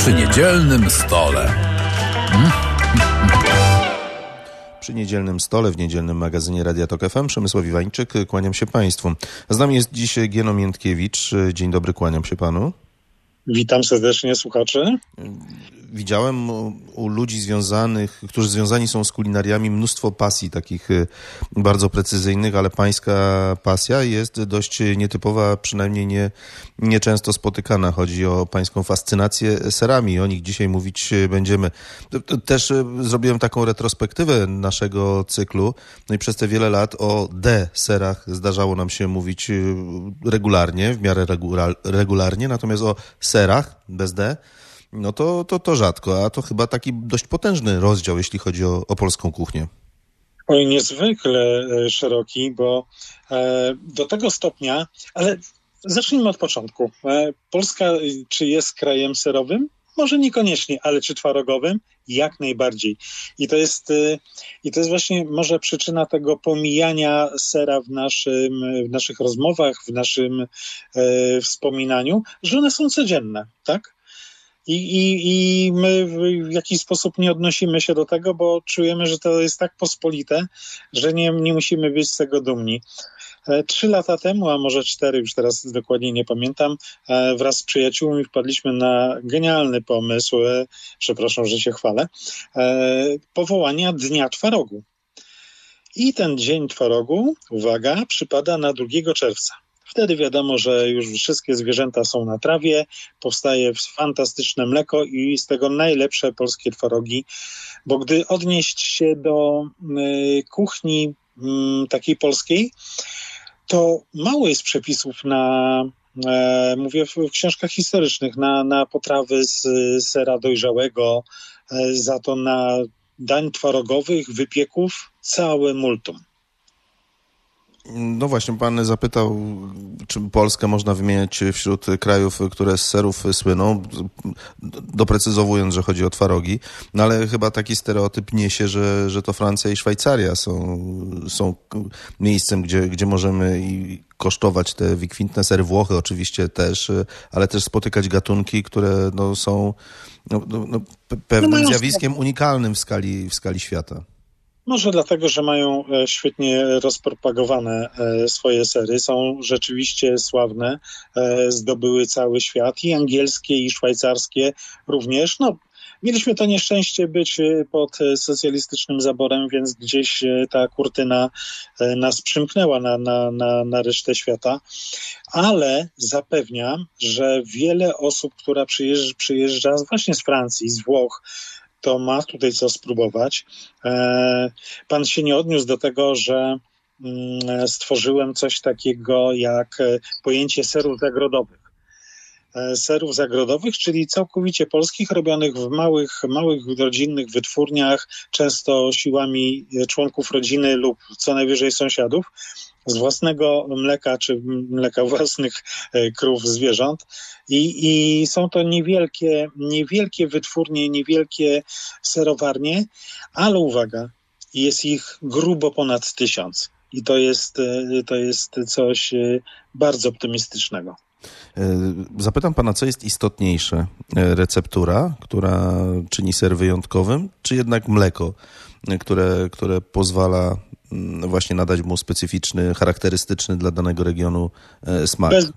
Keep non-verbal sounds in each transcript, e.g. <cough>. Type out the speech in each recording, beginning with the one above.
przy niedzielnym stole. Przy niedzielnym stole w niedzielnym magazynie Radia Tok FM Przemysław Iwańczyk, kłaniam się Państwu. Z nami jest dziś Gieno Miętkiewicz. Dzień dobry, kłaniam się Panu. Witam serdecznie słuchaczy widziałem u ludzi związanych, którzy związani są z kulinariami, mnóstwo pasji takich y, bardzo precyzyjnych, ale pańska pasja jest dość nietypowa, przynajmniej nie, nieczęsto spotykana. Chodzi o pańską fascynację serami. O nich dzisiaj mówić będziemy. Też y, zrobiłem taką retrospektywę naszego cyklu. No i przez te wiele lat o D-serach zdarzało nam się mówić y, regularnie, w miarę regularnie, natomiast o serach bez D no to, to, to rzadko, a to chyba taki dość potężny rozdział, jeśli chodzi o, o polską kuchnię. Oj, niezwykle e, szeroki, bo e, do tego stopnia, ale zacznijmy od początku. E, Polska czy jest krajem serowym? Może niekoniecznie, ale czy twarogowym? Jak najbardziej. I to jest, i to jest właśnie może przyczyna tego pomijania sera w, naszym, w naszych rozmowach, w naszym e, wspominaniu, że one są codzienne, tak? I, i, I my w jakiś sposób nie odnosimy się do tego, bo czujemy, że to jest tak pospolite, że nie, nie musimy być z tego dumni. E, trzy lata temu, a może cztery, już teraz dokładnie nie pamiętam, e, wraz z przyjaciółmi wpadliśmy na genialny pomysł, e, przepraszam, że się chwalę, powołania Dnia Twarogu. I ten Dzień Twarogu, uwaga, przypada na 2 czerwca. Wtedy wiadomo, że już wszystkie zwierzęta są na trawie, powstaje fantastyczne mleko i z tego najlepsze polskie twarogi, bo gdy odnieść się do y, kuchni y, takiej polskiej, to mało jest przepisów na, e, mówię w, w książkach historycznych, na, na potrawy z sera dojrzałego, e, za to na dań twarogowych, wypieków, całe multum. No właśnie, pan zapytał, czy Polskę można wymieniać wśród krajów, które z serów słyną, doprecyzowując, że chodzi o twarogi, no ale chyba taki stereotyp niesie, że, że to Francja i Szwajcaria są, są miejscem, gdzie, gdzie możemy i kosztować te wykwintne sery. Włochy oczywiście też, ale też spotykać gatunki, które no, są no, no, no pewnym no zjawiskiem unikalnym w skali, w skali świata. Może dlatego, że mają e, świetnie rozpropagowane e, swoje sery, są rzeczywiście sławne, e, zdobyły cały świat i angielskie, i szwajcarskie również. No, Mieliśmy to nieszczęście być pod socjalistycznym zaborem, więc gdzieś ta kurtyna nas przymknęła na, na, na, na resztę świata, ale zapewniam, że wiele osób, która przyjeżdża, przyjeżdża właśnie z Francji, z Włoch, to ma tutaj co spróbować. E, pan się nie odniósł do tego, że mm, stworzyłem coś takiego jak e, pojęcie serów zagrodowych. E, serów zagrodowych, czyli całkowicie polskich, robionych w małych, małych rodzinnych wytwórniach, często siłami członków rodziny lub co najwyżej sąsiadów z własnego mleka czy mleka <laughs> własnych e, krów zwierząt. I, I są to niewielkie, niewielkie wytwórnie, niewielkie serowarnie, ale uwaga, jest ich grubo ponad tysiąc. I to jest, e, to jest coś e, bardzo optymistycznego. Zapytam pana, co jest istotniejsze? Receptura, która czyni ser wyjątkowym, czy jednak mleko, które, które pozwala Mm, właśnie nadać mu specyficzny, charakterystyczny dla danego regionu e, smak. Bez,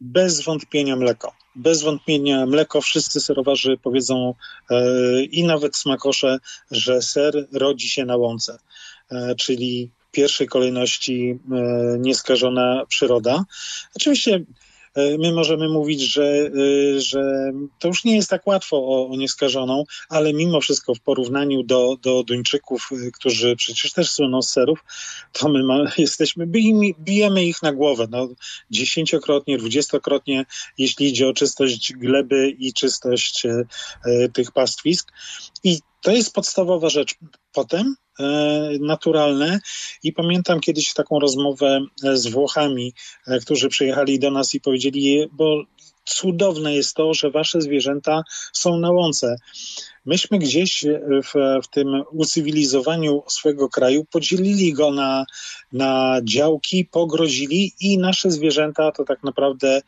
bez wątpienia mleko. Bez wątpienia mleko. Wszyscy serowarzy powiedzą e, i nawet smakosze, że ser rodzi się na łące, e, czyli w pierwszej kolejności e, nieskażona przyroda. Oczywiście E, my możemy mówić, że, e, że to już nie jest tak łatwo o, o nieskażoną, ale mimo wszystko w porównaniu do, do Duńczyków, e, którzy przecież też słyną z serów, to my ma, <laughs> jesteśmy, bijemy ich na głowę, no, dziesięciokrotnie, dwudziestokrotnie, jeśli idzie o czystość gleby i czystość e, tych pastwisk. I to jest podstawowa rzecz. Potem e, naturalne i pamiętam kiedyś taką rozmowę e, z Włochami, e, którzy przyjechali do nas i powiedzieli, bo cudowne jest to, że wasze zwierzęta są na łące. Myśmy gdzieś w, w tym ucywilizowaniu swojego kraju podzielili go na, na działki, pogrozili i nasze zwierzęta to tak naprawdę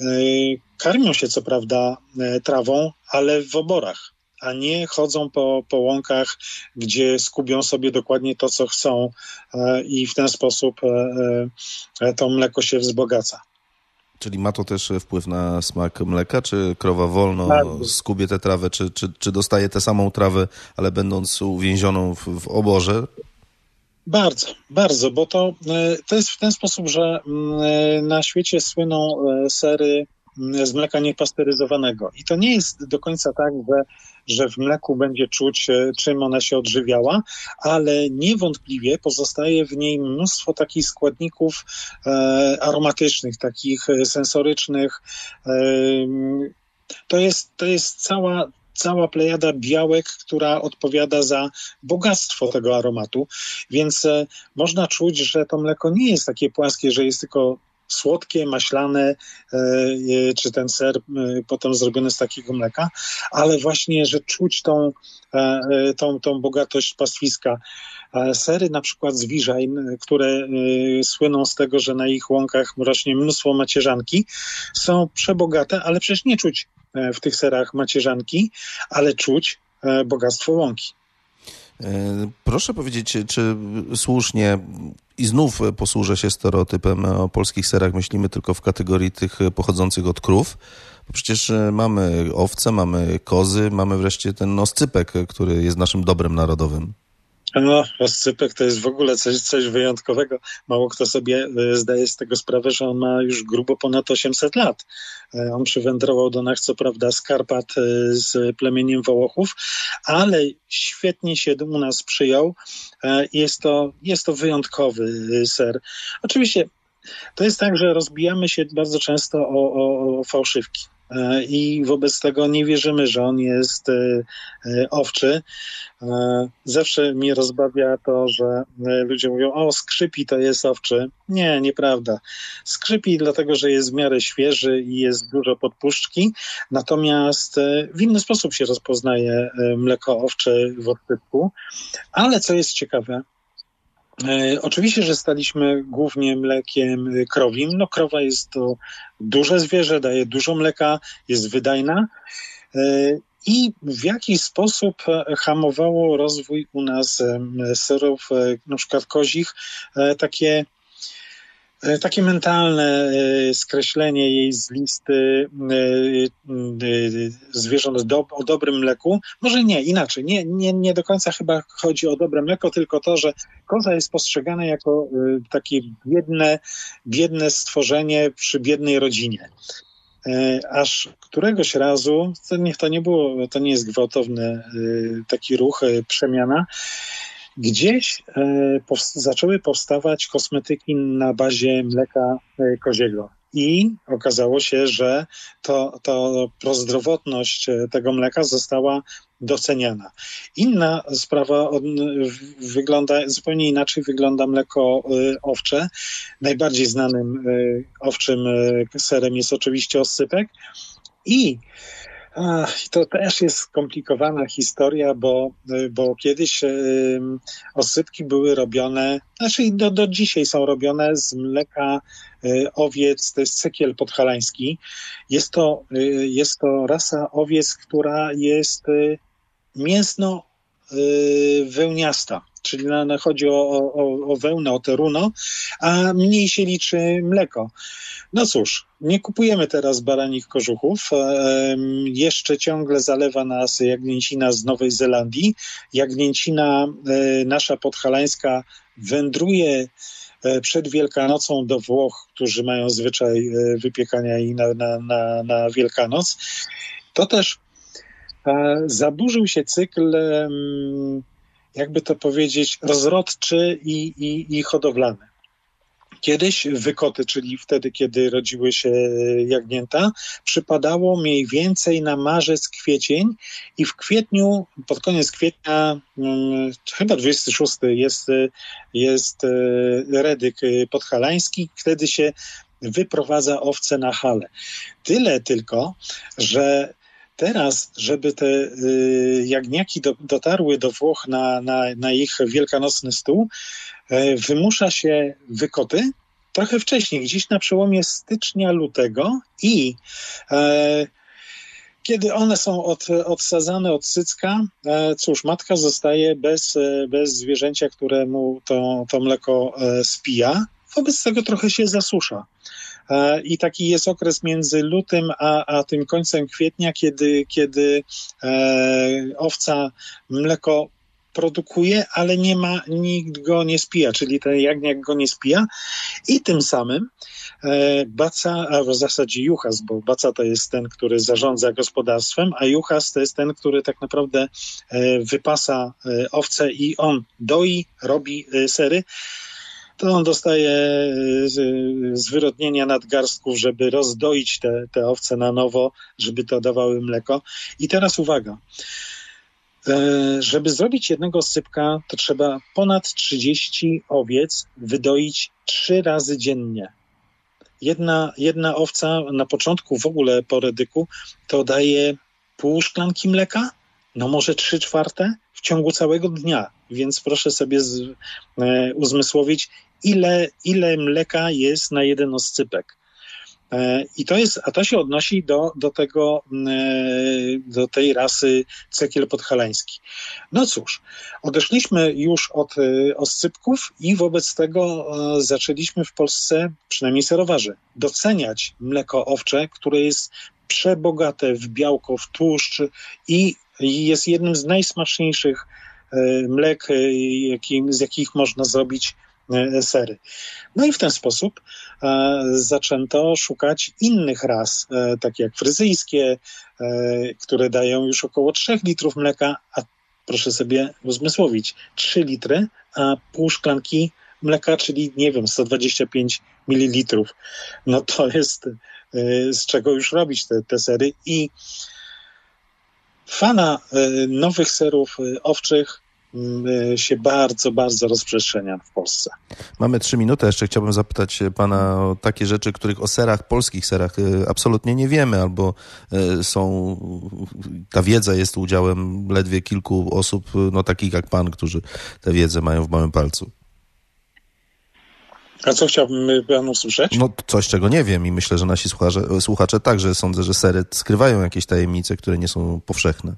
y, karmią się co prawda y, trawą, ale w oborach a nie chodzą po, po łąkach, gdzie skubią sobie dokładnie to, co chcą y, i w ten sposób to mleko się wzbogaca. Czyli ma to też wpływ na smak mleka? Czy krowa wolno skubie tę trawę, czy, czy, czy dostaje tę samą trawę, ale będąc uwięzioną w, w oborze? Bardzo, bardzo, bo to, e, to jest w ten sposób, że mm, e, na świecie słyną e, sery z mleka niepasteryzowanego. I to nie jest do końca tak, że, że w mleku będzie czuć, e, czym ona się odżywiała, ale niewątpliwie pozostaje w niej mnóstwo takich składników e, aromatycznych, takich e, sensorycznych. E, to, jest, to jest cała cała plejada białek, która odpowiada za bogactwo tego aromatu, więc e, można czuć, że to mleko nie jest takie płaskie, że jest tylko słodkie, maślane, e, e, czy ten ser e, potem zrobiony z takiego mleka, ale właśnie, że czuć tą, tą, tą bogatość pastwiska. Sery na przykład z Wiżajn, które słyną z tego, że na ich łąkach rośnie mnóstwo macierzanki, są przebogate, ale przecież nie czuć w tych serach macierzanki, ale czuć bogactwo łąki. Proszę powiedzieć, czy słusznie i znów posłużę się stereotypem o polskich serach, myślimy tylko w kategorii tych pochodzących od krów. Bo przecież mamy owce, mamy kozy, mamy wreszcie ten oscypek, który jest naszym dobrem narodowym. No, oscypek to jest w ogóle coś, coś wyjątkowego. Mało kto sobie e, zdaje z tego sprawę, że on ma już grubo ponad 800 lat. E, on przywędrował do nas, co prawda, z Karpat e, z plemieniem Wołochów, ale świetnie się u nas przyjął. Jest to, jest to wyjątkowy ser. Oczywiście to jest tak, że rozbijamy się bardzo często o, o, o fałszywki. E, i wobec tego nie wierzymy, że on jest e, e, owczy. Zawsze mnie rozbawia to, że ludzie mówią, o skrzypi to jest owczy. Nie, nieprawda. Skrzypi dlatego, że jest w miarę świeży i jest dużo podpuszczki, natomiast w inny sposób się rozpoznaje mleko owcze w odtypku. Ale co jest ciekawe, oczywiście, że staliśmy głównie mlekiem krowim. No, krowa jest to duże zwierzę, daje dużo mleka, jest wydajna. E, I w jakiś sposób hamowało rozwój u nas serów, e, na przykład kozich, takie E, takie mentalne e, skreślenie jej z listy e, zwierząt do, o dobrym mleku. Może nie, inaczej. Nie, nie, nie do końca chyba chodzi o dobre mleko, tylko to, że koza jest postrzegana jako takie biedne, biedne stworzenie przy biednej rodzinie. Aż któregoś razu, to to nie było, to nie jest gwałtowny taki ruch, przemiana, Gdzieś e, zaczęły powstawać kosmetyki na bazie mleka e, koziego. I okazało się, że to, to prozdrowotność e, tego mleka została doceniana. Inna sprawa wygląda, zupełnie inaczej wygląda mleko owcze. Najbardziej znanym owczym serem jest oczywiście oscypek. I Ach, to też jest skomplikowana historia, bo, bo kiedyś y, osypki były robione, znaczy do, do dzisiaj są robione z mleka y, owiec, to jest cekiel podhalański. Jest to, y, jest to rasa owiec, która jest y, mięsno y, wełniasta czyli na, na chodzi o, o, o wełnę, o teruno, a mniej się liczy mleko. No cóż, nie kupujemy teraz baranich kożuchów. Jeszcze ciągle zalewa nas jagnięcina z Nowej Zelandii. Jagnięcina e, nasza podhalańska wędruje e, przed Wielkanocą do Włoch, którzy mają zwyczaj e, wypiekania jej na, na, na, na Wielkanoc. To też zaburzył się cykl jakby to powiedzieć, rozrodczy i, i, i hodowlany. Kiedyś wykoty, czyli wtedy, kiedy rodziły się jagnięta, przypadało mniej więcej na marzec, kwiecień i w kwietniu, pod koniec kwietnia, hmm, chyba 26 jest, jest e, redyk podhalański, wtedy się wyprowadza owce na hale. Tyle tylko, że teraz, żeby te y, jagniaki do, dotarły do Włoch na, na, na ich wielkanocny stół, y, wymusza się wykoty trochę wcześniej, gdzieś na przełomie stycznia, lutego i e, kiedy one są od, odsadzane od cycka, e, cóż, matka zostaje bez, e, bez zwierzęcia, któremu to, to mleko e, spija. Wobec tego trochę się zasusza. I taki jest okres między lutym a, a tym końcem kwietnia, kiedy, kiedy e, owca mleko produkuje, ale nie ma, nikt go nie spija, czyli ten jagniak go nie spija. I tym samym e, Baca, a w zasadzie Juchas, bo Baca to jest ten, który zarządza gospodarstwem, a Juchas to jest ten, który tak naprawdę e, wypasa e, owce i on doi, robi e, sery to on dostaje e, zwyrodnienia nadgarstków, żeby rozdoić te, te owce na nowo, żeby to dawały mleko. I teraz uwaga. E, żeby zrobić jednego sypka, to trzeba ponad 30 owiec wydoić trzy razy dziennie. Jedna, jedna owca na początku w ogóle po redyku to daje pół szklanki mleka, no może trzy czwarte w ciągu całego dnia. Więc proszę sobie z, e, uzmysłowić, ile, ile mleka jest na jeden oscypek. E, I to jest, a to się odnosi do, do tego, e, do tej rasy cekiel podhalański. No cóż, odeszliśmy już od e, oscypków i wobec tego zaczęliśmy w Polsce, przynajmniej serowarzy, doceniać mleko owcze, które jest przebogate w białko, w tłuszcz i jest jednym z najsmaczniejszych mlek, z jakich można zrobić sery. No i w ten sposób e, zaczęto szukać innych ras, e, takie jak fryzyjskie, które dają już około 3 litrów mleka, a proszę sobie uzmysłowić, 3 litry, a pół szklanki mleka, czyli nie wiem, 125 ml. No to jest z czego już robić te, te sery i fana nowych serów owczych się bardzo, bardzo rozprzestrzenia w Polsce. Mamy trzy minuty. Jeszcze chciałbym zapytać pana o takie rzeczy, których o serach, polskich serach y, absolutnie nie wiemy, albo są, ta wiedza jest udziałem ledwie kilku osób, no takich jak pan, którzy tę wiedzę mają w małym palcu. A co chciałbym pan usłyszeć? No coś, czego nie wiem i myślę, że nasi słuchacze, słuchacze także sądzę, że sery skrywają jakieś tajemnice, które nie są powszechne.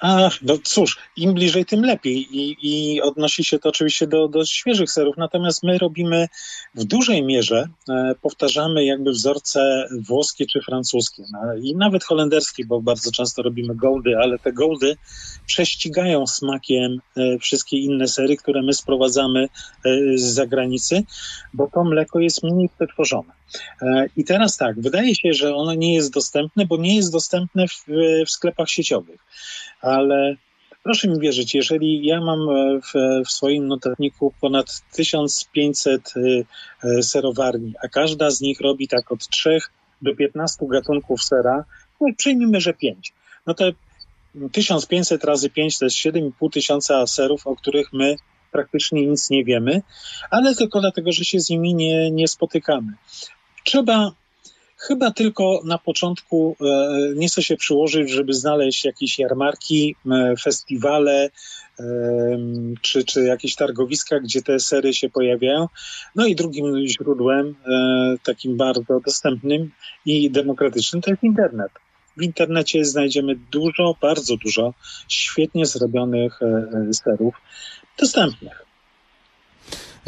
A, no cóż, im bliżej, tym lepiej. I, i odnosi się to oczywiście do, do świeżych serów. Natomiast my robimy w dużej mierze, e, powtarzamy jakby wzorce włoskie czy francuskie. No, I nawet holenderskie, bo bardzo często robimy goldy, ale te goldy prześcigają smakiem e, wszystkie inne sery, które my sprowadzamy e, z zagranicy, bo to mleko jest mniej przetworzone. E, I teraz tak, wydaje się, że ono nie jest dostępne, bo nie jest dostępne w, w sklepach sieciowych. Ale proszę mi wierzyć, jeżeli ja mam w, w, swoim notatniku ponad 1500 serowarni, a każda z nich robi tak od 3 do 15 gatunków sera, no przyjmijmy, że 5. No to 1500 razy 5 to jest 7,5 tysiąca serów, o których my praktycznie nic nie wiemy, ale tylko dlatego, że się z nimi nie, nie spotykamy. Trzeba chyba tylko na początku e, nieco się przyłożyć, żeby znaleźć jakieś jarmarki, e, festiwale, e, czy, czy jakieś targowiska, gdzie te sery się pojawiają. No i drugim źródłem, takim bardzo dostępnym i demokratycznym, to jest internet. W internecie znajdziemy dużo, bardzo dużo świetnie zrobionych e, e, serów dostępnych.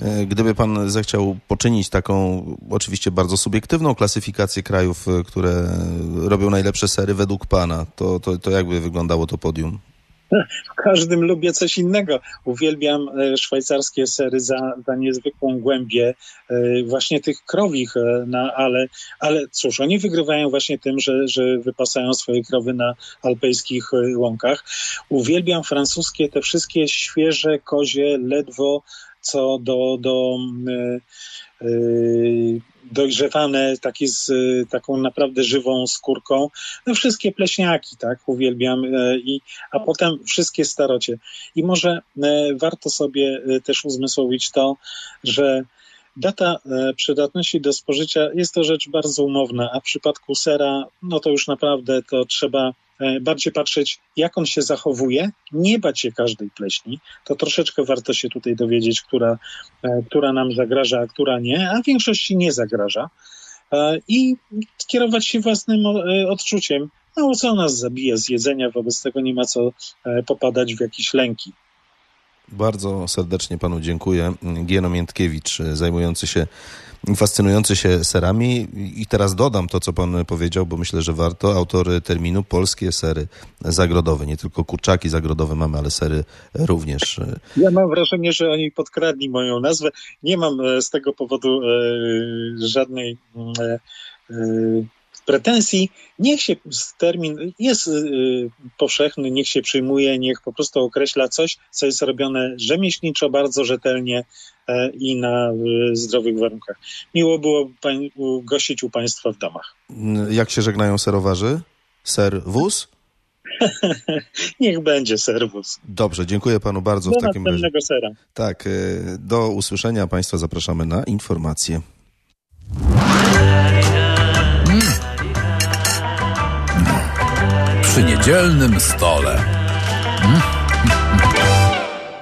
E, gdyby pan zechciał poczynić taką, oczywiście bardzo subiektywną klasyfikację krajów, które robią najlepsze sery według pana, to, to, to jakby wyglądało to podium? W każdym lubię coś innego. Uwielbiam e, szwajcarskie sery za, za niezwykłą głębię e, właśnie tych krowich, e, na, ale, ale cóż, oni wygrywają właśnie tym, że, że wypasają swoje krowy na alpejskich łąkach. Uwielbiam francuskie, te wszystkie świeże kozie, ledwo co do, do yy, dojrzewane, takie z taką naprawdę żywą skórką. No wszystkie pleśniaki, tak, uwielbiam, e, i, a potem wszystkie starocie. I może e, warto sobie e, też uzmysłowić to, że data e, przydatności do spożycia jest to rzecz bardzo umowna, a w przypadku sera, no to już naprawdę to trzeba e, bardziej patrzeć, jak on się zachowuje, nie bać się każdej pleśni. To troszeczkę warto się tutaj dowiedzieć, która, e, która nam zagraża, a która nie, a w większości nie zagraża. I kierować się własnym odczuciem. No, co nas zabija z jedzenia, wobec tego nie ma co popadać w jakieś lęki. Bardzo serdecznie panu dziękuję. Gieno Miętkiewicz, zajmujący się, fascynujący się serami. I teraz dodam to, co pan powiedział, bo myślę, że warto. Autor terminu Polskie Sery Zagrodowe. Nie tylko kurczaki zagrodowe mamy, ale sery również. Ja mam wrażenie, że oni podkradli moją nazwę. Nie mam e, z tego powodu e, żadnej e, pretensji, niech się termin jest y, powszechny, niech się przyjmuje, niech po prostu określa coś, co jest robione rzemieślniczo, bardzo rzetelnie e, i na y, zdrowych warunkach. Miło było pań, gościć u Państwa w domach. Jak się żegnają serowarzy? Ser wóz? <laughs> Niech będzie serwus. Dobrze, dziękuję panu bardzo do w takim razie. sera. Tak, e, do usłyszenia. Państwa zapraszamy na informacje. Przy niedzielnym stole. Hmm?